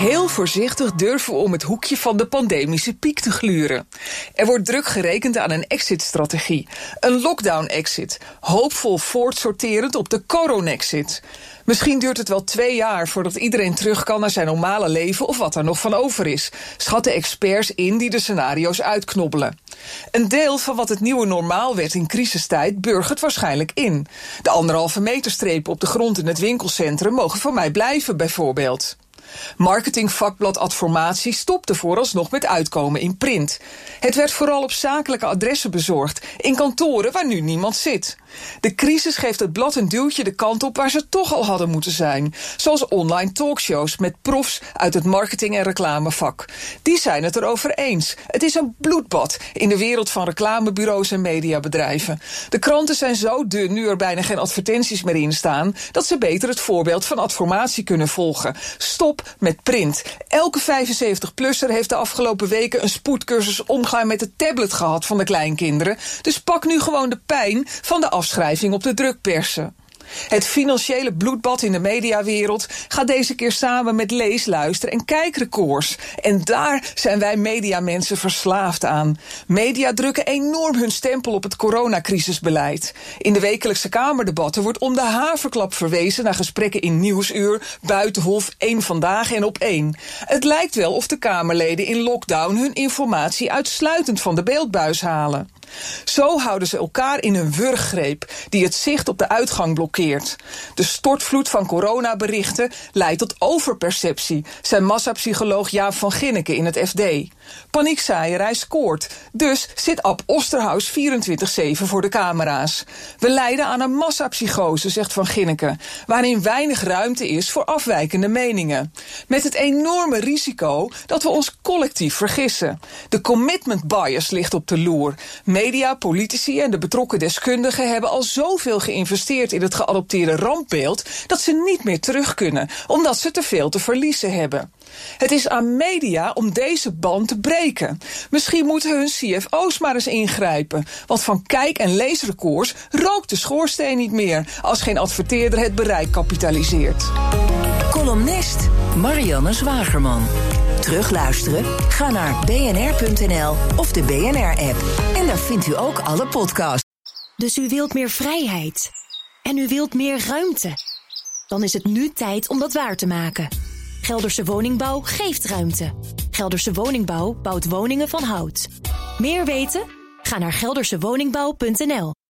Heel voorzichtig durven we om het hoekje van de pandemische piek te gluren. Er wordt druk gerekend aan een exit-strategie. Een lockdown-exit. Hoopvol voortsorterend op de coronexit. Misschien duurt het wel twee jaar voordat iedereen terug kan naar zijn normale leven of wat er nog van over is, schatten experts in die de scenario's uitknobbelen. Een deel van wat het nieuwe normaal werd in crisistijd burgert waarschijnlijk in. De anderhalve meter strepen op de grond in het winkelcentrum mogen voor mij blijven, bijvoorbeeld. Marketingvakblad Adformatie stopte vooralsnog met uitkomen in print. Het werd vooral op zakelijke adressen bezorgd, in kantoren waar nu niemand zit. De crisis geeft het blad een duwtje de kant op waar ze toch al hadden moeten zijn. Zoals online talkshows met profs uit het marketing- en reclamevak. Die zijn het erover eens. Het is een bloedbad in de wereld van reclamebureaus en mediabedrijven. De kranten zijn zo dun nu er bijna geen advertenties meer in staan, dat ze beter het voorbeeld van adformatie kunnen volgen. Stop met print. Elke 75-plusser heeft de afgelopen weken een spoedcursus omgaan met de tablet gehad van de kleinkinderen. Dus pak nu gewoon de pijn van de afschrijving op de drukpersen. Het financiële bloedbad in de mediawereld gaat deze keer samen met lees, luister en kijkrecords. En daar zijn wij mediamensen verslaafd aan. Media drukken enorm hun stempel op het coronacrisisbeleid. In de wekelijkse Kamerdebatten wordt om de haverklap verwezen naar gesprekken in Nieuwsuur, Buitenhof, één Vandaag en Op één. Het lijkt wel of de Kamerleden in lockdown hun informatie uitsluitend van de beeldbuis halen. Zo houden ze elkaar in een wurggreep die het zicht op de uitgang blokkeert. De stortvloed van coronaberichten leidt tot overperceptie, zei massapsycholoog Jaap van Ginneke in het FD. Paniekzaaierij scoort, dus zit Ab Osterhaus 24-7 voor de camera's. We lijden aan een massapsychose, zegt Van Ginneke, waarin weinig ruimte is voor afwijkende meningen. Met het enorme risico dat we ons collectief vergissen. De commitment bias ligt op de loer. Media, politici en de betrokken deskundigen hebben al zoveel geïnvesteerd in het geadopteerde rampbeeld dat ze niet meer terug kunnen, omdat ze te veel te verliezen hebben. Het is aan media om deze band te breken. Misschien moeten hun CFO's maar eens ingrijpen. Want van kijk- en leesrecords rookt de schoorsteen niet meer als geen adverteerder het bereik kapitaliseert. Columnist Marianne Zwagerman. Terugluisteren? Ga naar bnr.nl of de BNR-app. En daar vindt u ook alle podcasts. Dus u wilt meer vrijheid. En u wilt meer ruimte. Dan is het nu tijd om dat waar te maken. Gelderse Woningbouw geeft ruimte. Gelderse Woningbouw bouwt woningen van hout. Meer weten? Ga naar geldersewoningbouw.nl.